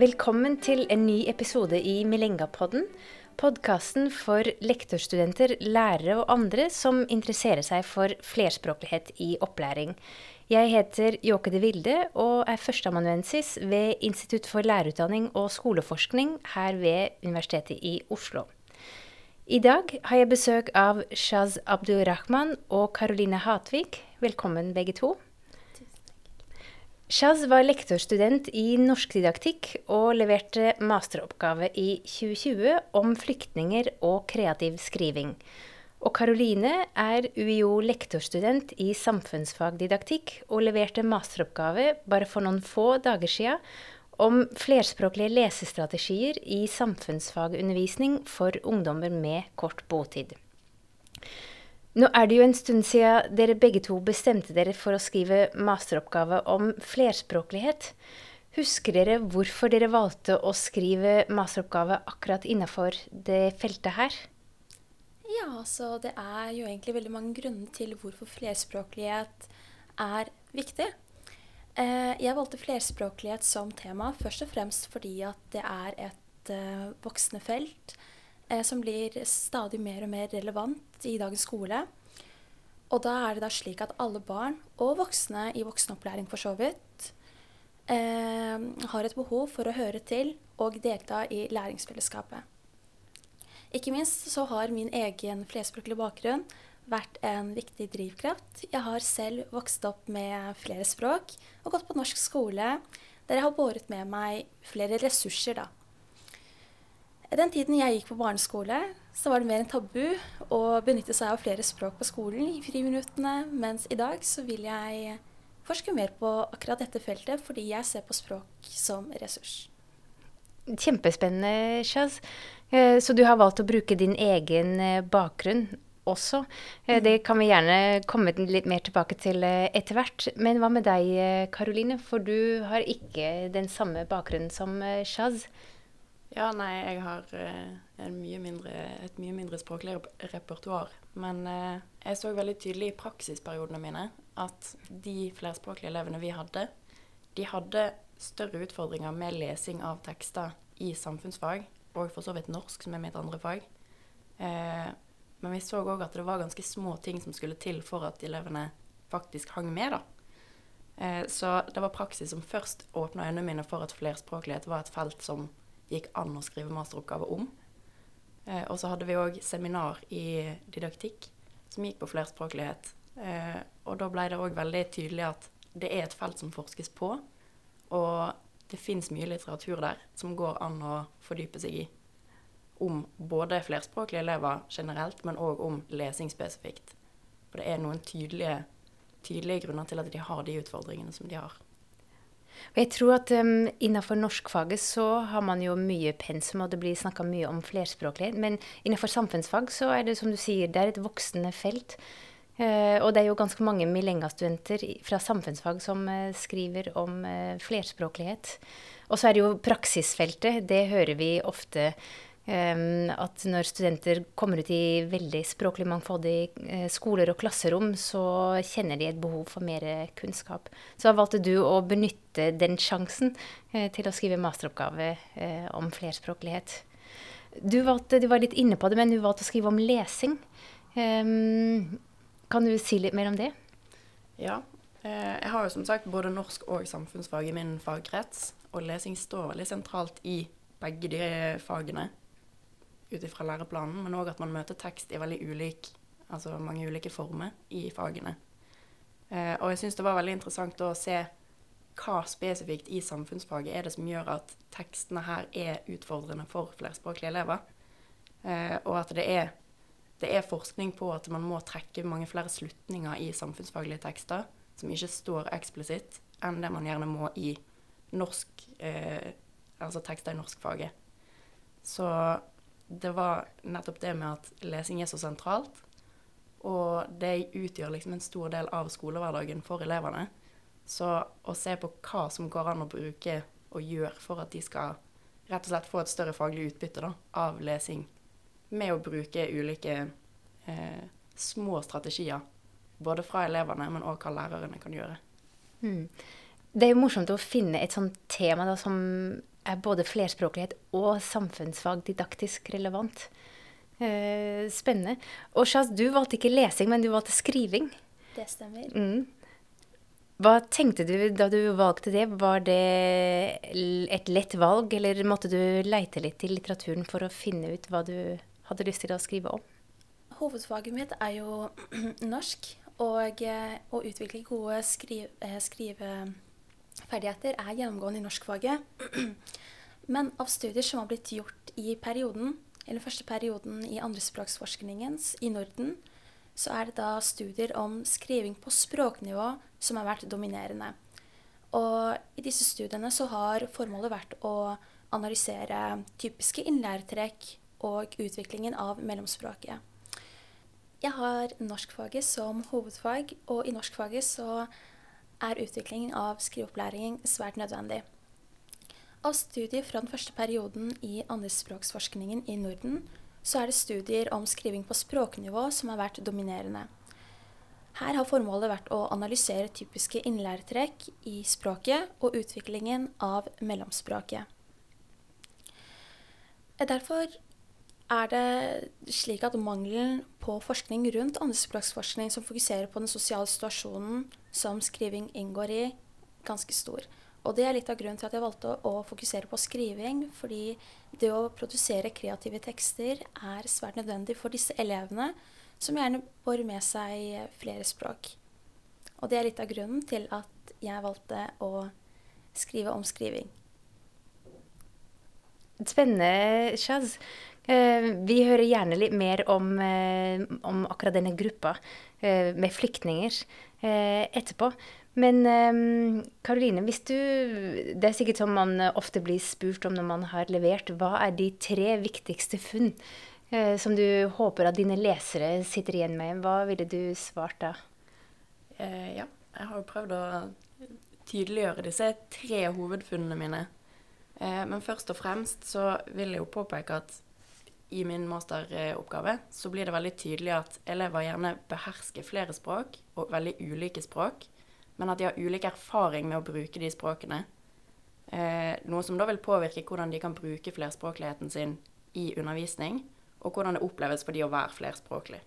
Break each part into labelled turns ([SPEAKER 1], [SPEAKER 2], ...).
[SPEAKER 1] Velkommen til en ny episode i Milengapodden. Podkasten for lektorstudenter, lærere og andre som interesserer seg for flerspråklighet i opplæring. Jeg heter Jåke de Vilde og er førsteamanuensis ved Institutt for lærerutdanning og skoleforskning her ved Universitetet i Oslo. I dag har jeg besøk av Shaz Abdurrahman og Karoline Hatvik. Velkommen begge to. Shaz var lektorstudent i norskdidaktikk og leverte masteroppgave i 2020 om flyktninger og kreativ skriving. Og Karoline er UiO lektorstudent i samfunnsfagdidaktikk og leverte masteroppgave bare for noen få dager sia om flerspråklige lesestrategier i samfunnsfagundervisning for ungdommer med kort botid. Nå er det jo en stund siden dere begge to bestemte dere for å skrive masteroppgave om flerspråklighet. Husker dere hvorfor dere valgte å skrive masteroppgave akkurat innafor det feltet her?
[SPEAKER 2] Ja, så det er jo egentlig veldig mange grunner til hvorfor flerspråklighet er viktig. Eh, jeg valgte flerspråklighet som tema først og fremst fordi at det er et uh, voksende felt eh, som blir stadig mer og mer relevant i dagens skole. Og da er det da slik at alle barn, og voksne i voksenopplæring for så vidt, eh, har et behov for å høre til og delta i læringsfellesskapet. Ikke minst så har min egen flerspråklige bakgrunn vært en viktig drivkraft. Jeg har selv vokst opp med flere språk og gått på norsk skole, der jeg har båret med meg flere ressurser, da. Den tiden jeg gikk på barneskole, så var det mer en tabu å benytte seg av flere språk på skolen i friminuttene, mens i dag så vil jeg forske mer på akkurat dette feltet fordi jeg ser på språk som ressurs.
[SPEAKER 1] Kjempespennende, Shaz. Eh, så du har valgt å bruke din egen eh, bakgrunn også. Eh, det mm. kan vi gjerne komme litt mer tilbake til etter hvert. Men hva med deg, Karoline? For du har ikke den samme bakgrunnen som Shaz.
[SPEAKER 3] Ja, nei, jeg har uh, mye mindre, et mye mindre språklig repertoar. Men uh, jeg så veldig tydelig i praksisperiodene mine at de flerspråklige elevene vi hadde, de hadde større utfordringer med lesing av tekster i samfunnsfag, og for så vidt norsk, som er mitt andre fag. Uh, men vi så òg at det var ganske små ting som skulle til for at elevene faktisk hang med, da. Så det var praksis som først åpna øynene mine for at flerspråklighet var et felt som gikk an å skrive masteroppgave om. Eh, og så hadde vi òg seminar i didaktikk som gikk på flerspråklighet. Eh, og da ble det òg veldig tydelig at det er et felt som forskes på, og det fins mye litteratur der som går an å fordype seg i. Om både flerspråklige elever generelt, men òg om lesing spesifikt. For det er noen tydelige, tydelige grunner til at de har de utfordringene som de har.
[SPEAKER 1] Jeg tror at um, Innenfor norskfaget så har man jo mye pensum, og det blir snakka mye om flerspråklighet. Men innenfor samfunnsfag så er det som du sier, det er et voksende felt. Uh, og det er jo ganske mange Milenga-studenter fra samfunnsfag som uh, skriver om uh, flerspråklighet. Og så er det jo praksisfeltet. Det hører vi ofte at når studenter kommer ut i veldig språklig mangfoldige uh, skoler og klasserom, så kjenner de et behov for mer kunnskap. Så valgte du å benytte den sjansen uh, til å skrive masteroppgave uh, om flerspråklighet. Du, valgte, du, var litt inne på det, men du valgte å skrive om lesing. Kan du si litt mer om det?
[SPEAKER 3] Ja. jeg har jo som sagt både norsk og samfunnsfag i min fagkrets. Og lesing står veldig sentralt i begge de fagene ut ifra læreplanen, men òg at man møter tekst i veldig ulik, altså mange ulike former i fagene. Eh, og jeg syns det var veldig interessant å se hva spesifikt i samfunnsfaget er det som gjør at tekstene her er utfordrende for flerspråklige elever. Eh, og at det er, det er, forskning på at man må trekke mange flere slutninger i samfunnsfaglige tekster som ikke står eksplisitt, enn det man gjerne må i norsk, eh, altså tekster i norskfaget. Så det var nettopp det med at lesing er så sentralt. Og det utgjør liksom en stor del av skolehverdagen for elevene. Så å se på hva som går an å bruke og gjøre for at de skal rett og slett få et større faglig utbytte da, av lesing, med å bruke ulike eh, små strategier. Både fra elevene, men òg hva lærerne kan gjøre.
[SPEAKER 1] Mm. Det er jo morsomt å finne et sånt tema da, som er både flerspråklighet og samfunnsfag didaktisk relevant. Eh, spennende. Og Shaz, du valgte ikke lesing, men du valgte skriving.
[SPEAKER 2] Det stemmer.
[SPEAKER 1] Mm. Hva tenkte du da du valgte det? Var det et lett valg, eller måtte du leite litt i litteraturen for å finne ut hva du hadde lyst til å skrive om?
[SPEAKER 2] Hovedfaget mitt er jo norsk, og eh, å utvikle gode skrive, eh, skriveferdigheter er gjennomgående i norskfaget. Men av studier som har blitt gjort i perioden, eller første perioden i andrespråksforskningens i Norden, så er det da studier om skriving på språknivå som har vært dominerende. Og i disse studiene så har formålet vært å analysere typiske innlæretrekk og utviklingen av mellomspråket. Jeg har norskfaget som hovedfag, og i norskfaget så er utviklingen av skriveopplæring svært nødvendig. Av studier fra den første perioden i andrespråksforskningen i Norden, så er det studier om skriving på språknivå som har vært dominerende. Her har formålet vært å analysere typiske innlæretrekk i språket og utviklingen av mellomspråket. Derfor er det slik at mangelen på forskning rundt andrespråksforskning som fokuserer på den sosiale situasjonen som skriving inngår i, ganske stor. Og det er litt av grunnen til at jeg valgte å, fokusere på skriving, fordi det å produsere kreative tekster er svært nødvendig for disse elevene, som gjerne bor med seg flere språk. Og det er litt av grunnen til at jeg valgte å skrive om skriving.
[SPEAKER 1] Spennende, Shaz. Eh, vi hører gjerne litt mer om, eh, om akkurat denne gruppa eh, med flyktninger etterpå. Men Karoline, hvis Det er sikkert som man ofte blir spurt om når man har levert. Hva er de tre viktigste funn som du håper at dine lesere sitter igjen med? Hva ville du svart da?
[SPEAKER 3] Eh, ja, jeg har jo prøvd å tydeliggjøre disse tre hovedfunnene mine. Eh, men først og fremst så vil jeg jo påpeke at i min masteroppgave så blir det veldig tydelig at elever gjerne behersker flere språk, og veldig ulike språk, men at de har ulik erfaring med å bruke de språkene. Eh, noe som da vil påvirke hvordan de kan bruke flerspråkligheten sin i undervisning, og hvordan det oppleves for de å være flerspråklig.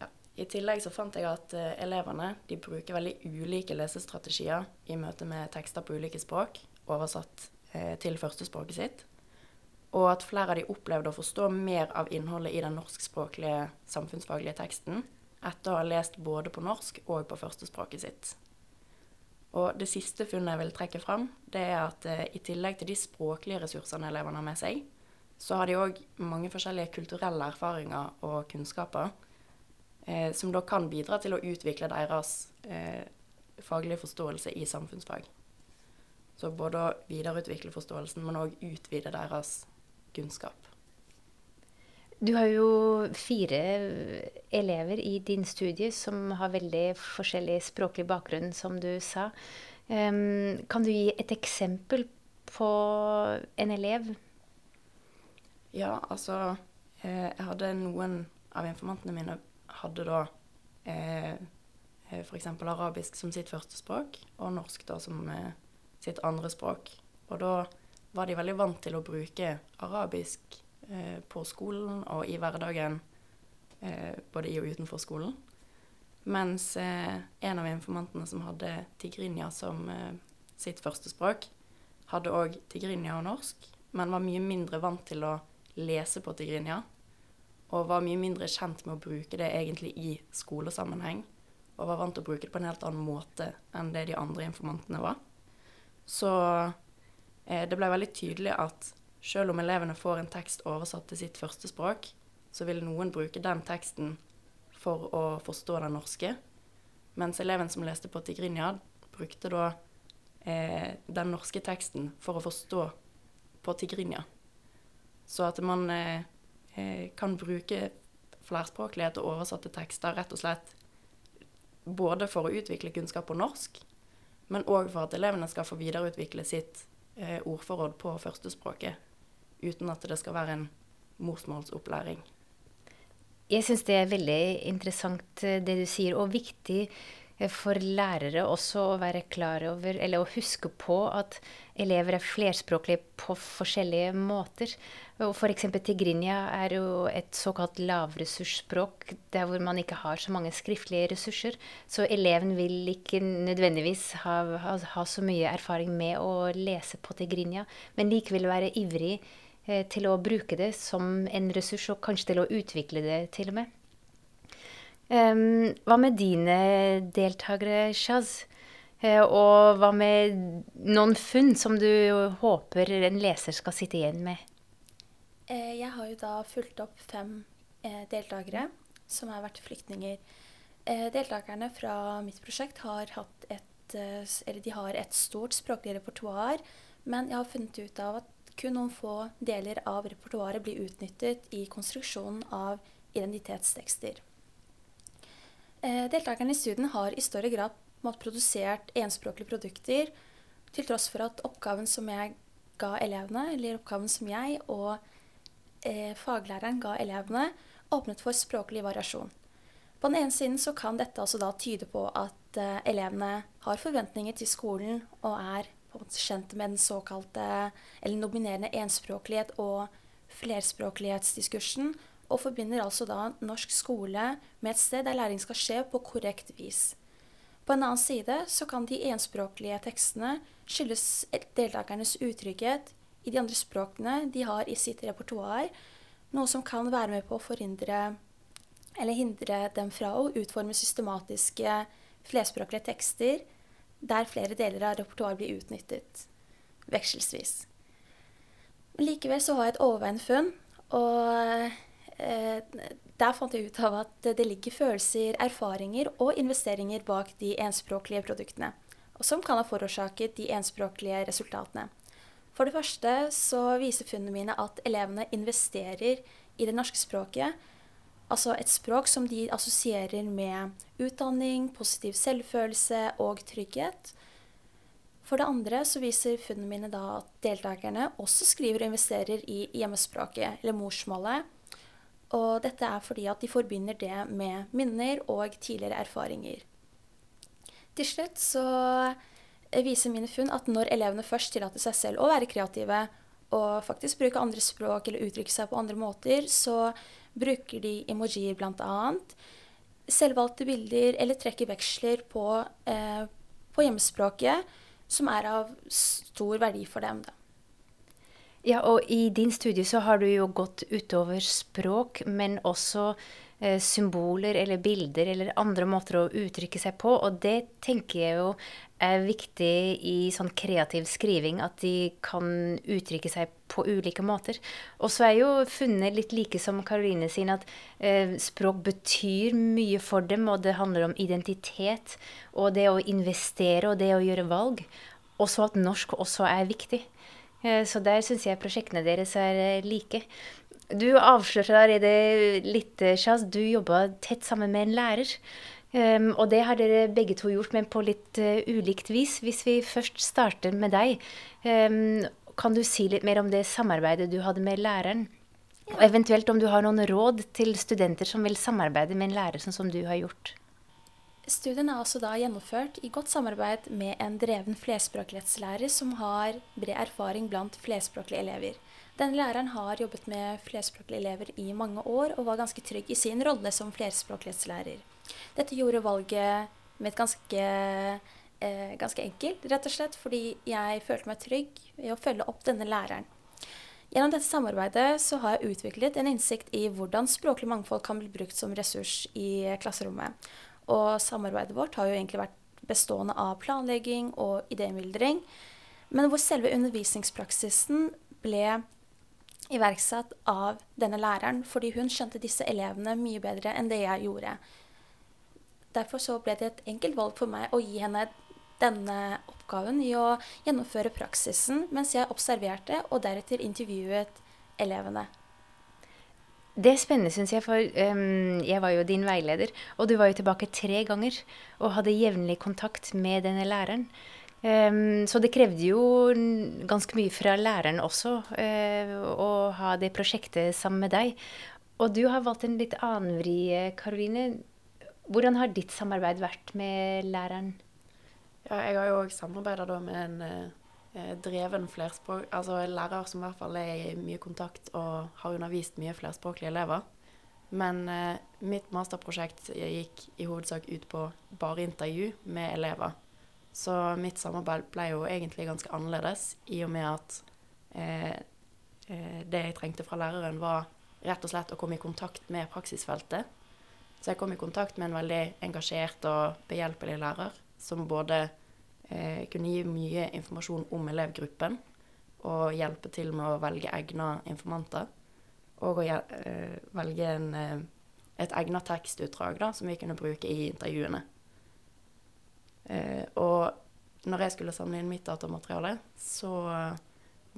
[SPEAKER 3] Ja. I tillegg så fant jeg at eh, elevene de bruker veldig ulike lesestrategier i møte med tekster på ulike språk, oversatt eh, til førstespråket sitt og at flere av de opplevde å forstå mer av innholdet i den norskspråklige samfunnsfaglige teksten etter å ha lest både på norsk og på førstespråket sitt. Og det siste funnet jeg vil trekke fram, det er at eh, i tillegg til de språklige ressursene elevene har med seg, så har de òg mange forskjellige kulturelle erfaringer og kunnskaper eh, som da kan bidra til å utvikle deres eh, faglige forståelse i samfunnsfag. Så både å videreutvikle forståelsen, men òg utvide deres kunnskap.
[SPEAKER 1] Du har jo fire elever i din studie som har veldig forskjellig språklig bakgrunn, som du sa. Kan du gi et eksempel på en elev?
[SPEAKER 3] Ja, altså eh, Jeg hadde noen av informantene mine hadde da eh, eh f.eks. arabisk som sitt første språk, og norsk da som eh, sitt andre språk. Og da var de veldig vant til å bruke arabisk eh, på skolen og i hverdagen, eh, både i og utenfor skolen. Mens eh, en av informantene som hadde tigrinja som eh, sitt første språk, hadde òg tigrinja og norsk, men var mye mindre vant til å lese på tigrinja. Og var mye mindre kjent med å bruke det egentlig i skolesammenheng. Og var vant til å bruke det på en helt annen måte enn det de andre informantene var. Så det ble veldig tydelig at selv om elevene får en tekst oversatt til sitt første språk, så vil noen bruke den teksten for å forstå den norske. Mens eleven som leste på tigrinja, brukte da eh, den norske teksten for å forstå på tigrinja. Så at man eh, eh, kan bruke flerspråklighet og oversatte tekster rett og slett både for å utvikle kunnskap på norsk, men òg for at elevene skal få videreutvikle sitt eh, ordforråd på førstespråket uten at det skal være en morsmålsopplæring.
[SPEAKER 1] Jeg syns det er veldig interessant eh, det du sier, og viktig eh, for lærere også å være klar over, eller å huske på at elever er flerspråklige på forskjellige måter. F.eks. tigrinja er jo et såkalt lavressursspråk, der hvor man ikke har så mange skriftlige ressurser. Så eleven vil ikke nødvendigvis ha, ha, ha så mye erfaring med å lese på tigrinja, men likevel være ivrig eh, til å bruke det som en ressurs, og kanskje til å utvikle det til og med. Um, hva med dine deltakere, Shaz? Uh, og hva med noen funn som du håper en leser skal sitte igjen med?
[SPEAKER 2] Eh, jeg har jo da fulgt opp fem eh, deltakere som har vært flyktninger. Eh, deltakerne fra mitt prosjekt har hatt et, eller de har et stort språklig repertoar, men jeg har funnet ut av at kun noen få deler av repertoaret blir utnyttet i konstruksjonen av identitetstekster. Deltakerne i studien har i større grad produsert enspråklige produkter, til tross for at oppgaven som jeg ga elevene, eller oppgaven som jeg og eh, faglæreren ga elevene, åpnet for språklig variasjon. På den ene siden så kan dette altså da tyde på at eh, elevene har forventninger til skolen og er på en måte kjent med den såkalte eller nominerende enspråklighet og flerspråklighetsdiskursen, og forbinder altså da norsk skole med et sted der læring skal skje på korrekt vis. På en annen side så kan de enspråklige tekstene skyldes deltakernes utrygghet, i de andre språkene de har i sitt repertoar, noe som kan være med på å forhindre eller hindre dem fra å utforme systematiske flerspråklige tekster der flere deler av repertoaret blir utnyttet vekselsvis. Likevel så har jeg et overveiende funn, og der fant jeg ut av at det ligger følelser, erfaringer og investeringer bak de enspråklige produktene, og som kan ha forårsaket de enspråklige resultatene. For det første så viser funnene mine at elevene investerer i det norske språket. Altså et språk som de assosierer med utdanning, positiv selvfølelse og trygghet. For det andre så viser funnene mine da at deltakerne også skriver og investerer i hjemmespråket, eller morsmålet. Og dette er fordi at de forbinder det med minner og tidligere erfaringer. Til slutt så viser mine funn at når elevene først tillater seg selv å være kreative og faktisk bruke andre språk eller uttrykke seg på andre måter, så bruker de emojier bl.a. Selvvalgte bilder eller trekker veksler på, eh, på, hjemmespråket, som er av stor verdi for dem. Da.
[SPEAKER 1] Ja, og i din studie så har du jo gått utover språk, men også Eh, symboler eller bilder eller andre måter å uttrykke seg på. Og det tenker jeg jo er viktig i sånn kreativ skriving, at de kan uttrykke seg på ulike måter. Og så er jo funnet litt like som Karoline sin, at eh, språk betyr mye for dem, og det handler om identitet og det å investere og det å gjøre valg. Og så at norsk også er viktig. Eh, så der syns jeg prosjektene deres er eh, like. Du avslørte allerede litt, Shaz. Du jobba tett sammen med en lærer. Um, og det har dere begge to gjort, men på litt uh, ulikt vis. Hvis vi først starter med deg, um, kan du si litt mer om det samarbeidet du hadde med læreren? Og eventuelt om du har noen råd til studenter som vil samarbeide med en lærer sånn som du har gjort?
[SPEAKER 2] Studien er altså da gjennomført i godt samarbeid med en dreven flerspråklighetslærer som har bred erfaring blant flerspråklige elever. Denne læreren har jobbet med flerspråklige elever i mange år og var ganske trygg i sin rolle som flerspråklighetslærer. Dette gjorde valget mitt ganske, eh, ganske enkelt, rett og slett fordi jeg følte meg trygg i å følge opp denne læreren. Gjennom dette samarbeidet så har jeg utviklet en innsikt i hvordan språklig mangfold kan bli brukt som ressurs i klasserommet. Og samarbeidet vårt har jo egentlig vært bestående av planlegging og idémyldring, men hvor selve undervisningspraksisen ble iverksatt av denne læreren, fordi hun skjønte disse elevene mye bedre enn det jeg gjorde. Derfor så ble det et enkelt valg for meg å gi henne denne oppgaven i å gjennomføre praksisen mens jeg observerte og deretter intervjuet elevene.
[SPEAKER 1] Det er spennende, syns jeg, for um, jeg var jo din veileder. Og du var jo tilbake tre ganger og hadde jevnlig kontakt med denne læreren. Um, så det krevde jo ganske mye fra læreren også uh, å ha det prosjektet sammen med deg. Og du har valgt en litt annen vri, Karoline. Hvordan har ditt samarbeid vært med læreren?
[SPEAKER 3] Ja, jeg har jo òg samarbeida med en eh, dreven flerspråk... Altså en lærer som i hvert fall er i mye kontakt og har undervist mye flerspråklige elever. Men eh, mitt masterprosjekt gikk i hovedsak ut på bare intervju med elever. Så mitt samarbeid ble jo egentlig ganske annerledes, i og med at eh, eh, det jeg trengte fra læreren, var rett og slett å komme i kontakt med praksisfeltet. Så jeg kom i kontakt med en veldig engasjert og behjelpelig lærer, som både eh, kunne gi mye informasjon om elevgruppen, og hjelpe til med å velge egna informanter. Og å eh, velge en, eh, et egna tekstutdrag da, som vi kunne bruke i intervjuene. Eh, og når jeg skulle samle inn mitt datamateriale, så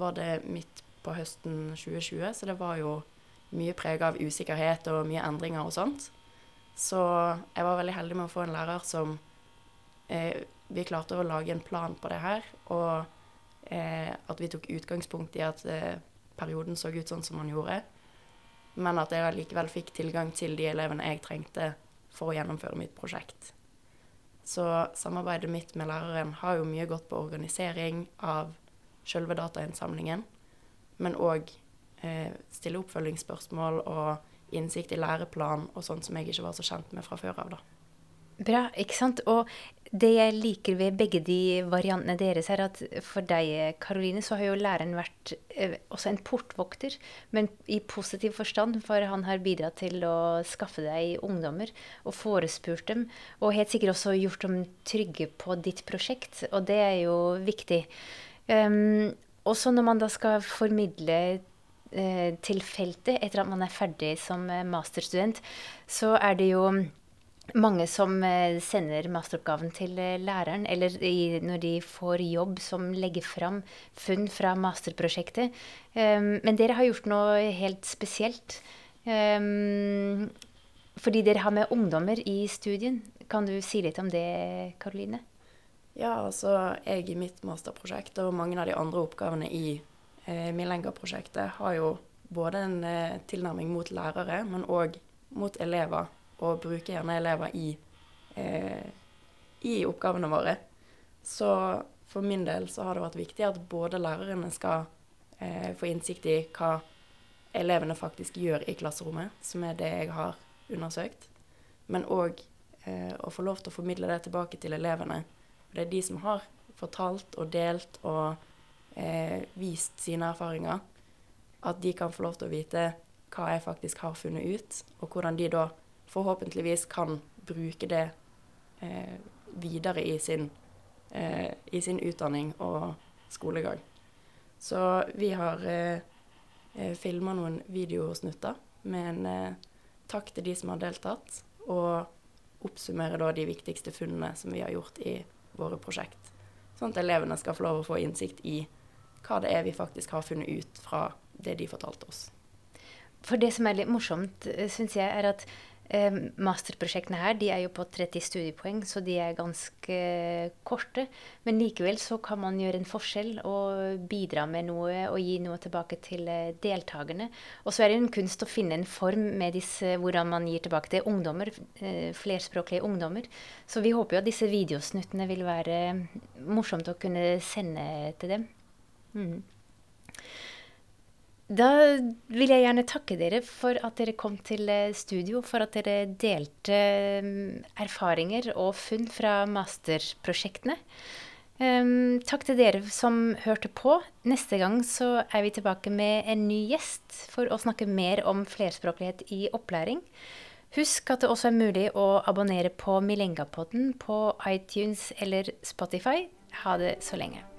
[SPEAKER 3] var det midt på høsten 2020, så det var jo mye prega av usikkerhet og mye endringer og sånt. Så jeg var veldig heldig med å få en lærer som eh, Vi klarte å lage en plan på det her, og eh, at vi tok utgangspunkt i at eh, perioden så ut sånn som den gjorde. Men at jeg likevel fikk tilgang til de elevene jeg trengte for å gjennomføre mitt prosjekt. Så samarbeidet mitt med læreren har jo mye gått på organisering av selve datainnsamlingen, men òg eh, stille oppfølgingsspørsmål og innsikt i læreplan og sånt som jeg ikke var så kjent med fra før av, da.
[SPEAKER 1] Bra, ikke sant. Og det jeg liker ved begge de variantene deres, er at for deg, Karoline, så har jo læreren vært eh, også en portvokter, men i positiv forstand, for han har bidratt til å skaffe deg ungdommer og forespurt dem, og helt sikkert også gjort dem trygge på ditt prosjekt, og det er jo viktig. Um, også når man da skal formidle eh, til feltet etter at man er ferdig som eh, masterstudent, så er det jo mange som eh, sender masteroppgaven til eh, læreren, eller i, når de får jobb, som legger fram funn fra masterprosjektet. Um, men dere har gjort noe helt spesielt. Um, fordi dere har med ungdommer i studien. Kan du si litt om det, Karoline?
[SPEAKER 3] Ja, altså jeg i mitt masterprosjekt og mange av de andre oppgavene i eh, Milenga-prosjektet har jo både en eh, tilnærming mot lærere, men òg mot elever og bruker gjerne elever i, eh, i oppgavene våre. Så for min del så har det vært viktig at både lærerne skal eh, få innsikt i hva elevene faktisk gjør i klasserommet, som er det jeg har undersøkt, men òg eh, å få lov til å formidle det tilbake til elevene. Det er de som har fortalt og delt og eh, vist sine erfaringer. At de kan få lov til å vite hva jeg faktisk har funnet ut, og hvordan de da forhåpentligvis kan bruke det eh, videre i sin, eh, i sin, utdanning og skolegang. Så vi har eh, eh filma noen videosnutter med en eh, takk til de som har deltatt, og oppsummerer da de viktigste funnene som vi har gjort i våre prosjekt. Sånn at elevene skal få lov å få innsikt i hva det er vi faktisk har funnet ut fra det de fortalte oss.
[SPEAKER 1] For det som er litt morsomt, eh, syns jeg, er at Masterprosjektene her de er jo på 30 studiepoeng, så de er ganske korte. Men likevel så kan man gjøre en forskjell og bidra med noe og gi noe tilbake til eh, deltakerne. Og så er det en kunst å finne en form med disse, hvordan man gir tilbake til ungdommer, eh, flerspråklige ungdommer. Så vi håper jo at disse videosnuttene vil være morsomt å kunne sende til dem. Mm. Da vil jeg gjerne takke dere for at dere kom til eh, studio, for at dere delte mm, erfaringer og funn fra masterprosjektene. Um, takk til dere som hørte på. Neste gang så er vi tilbake med en ny gjest for å snakke mer om flerspråklighet i opplæring. Husk at det også er mulig å abonnere på Milengapodden på iTunes eller Spotify. Ha det så lenge.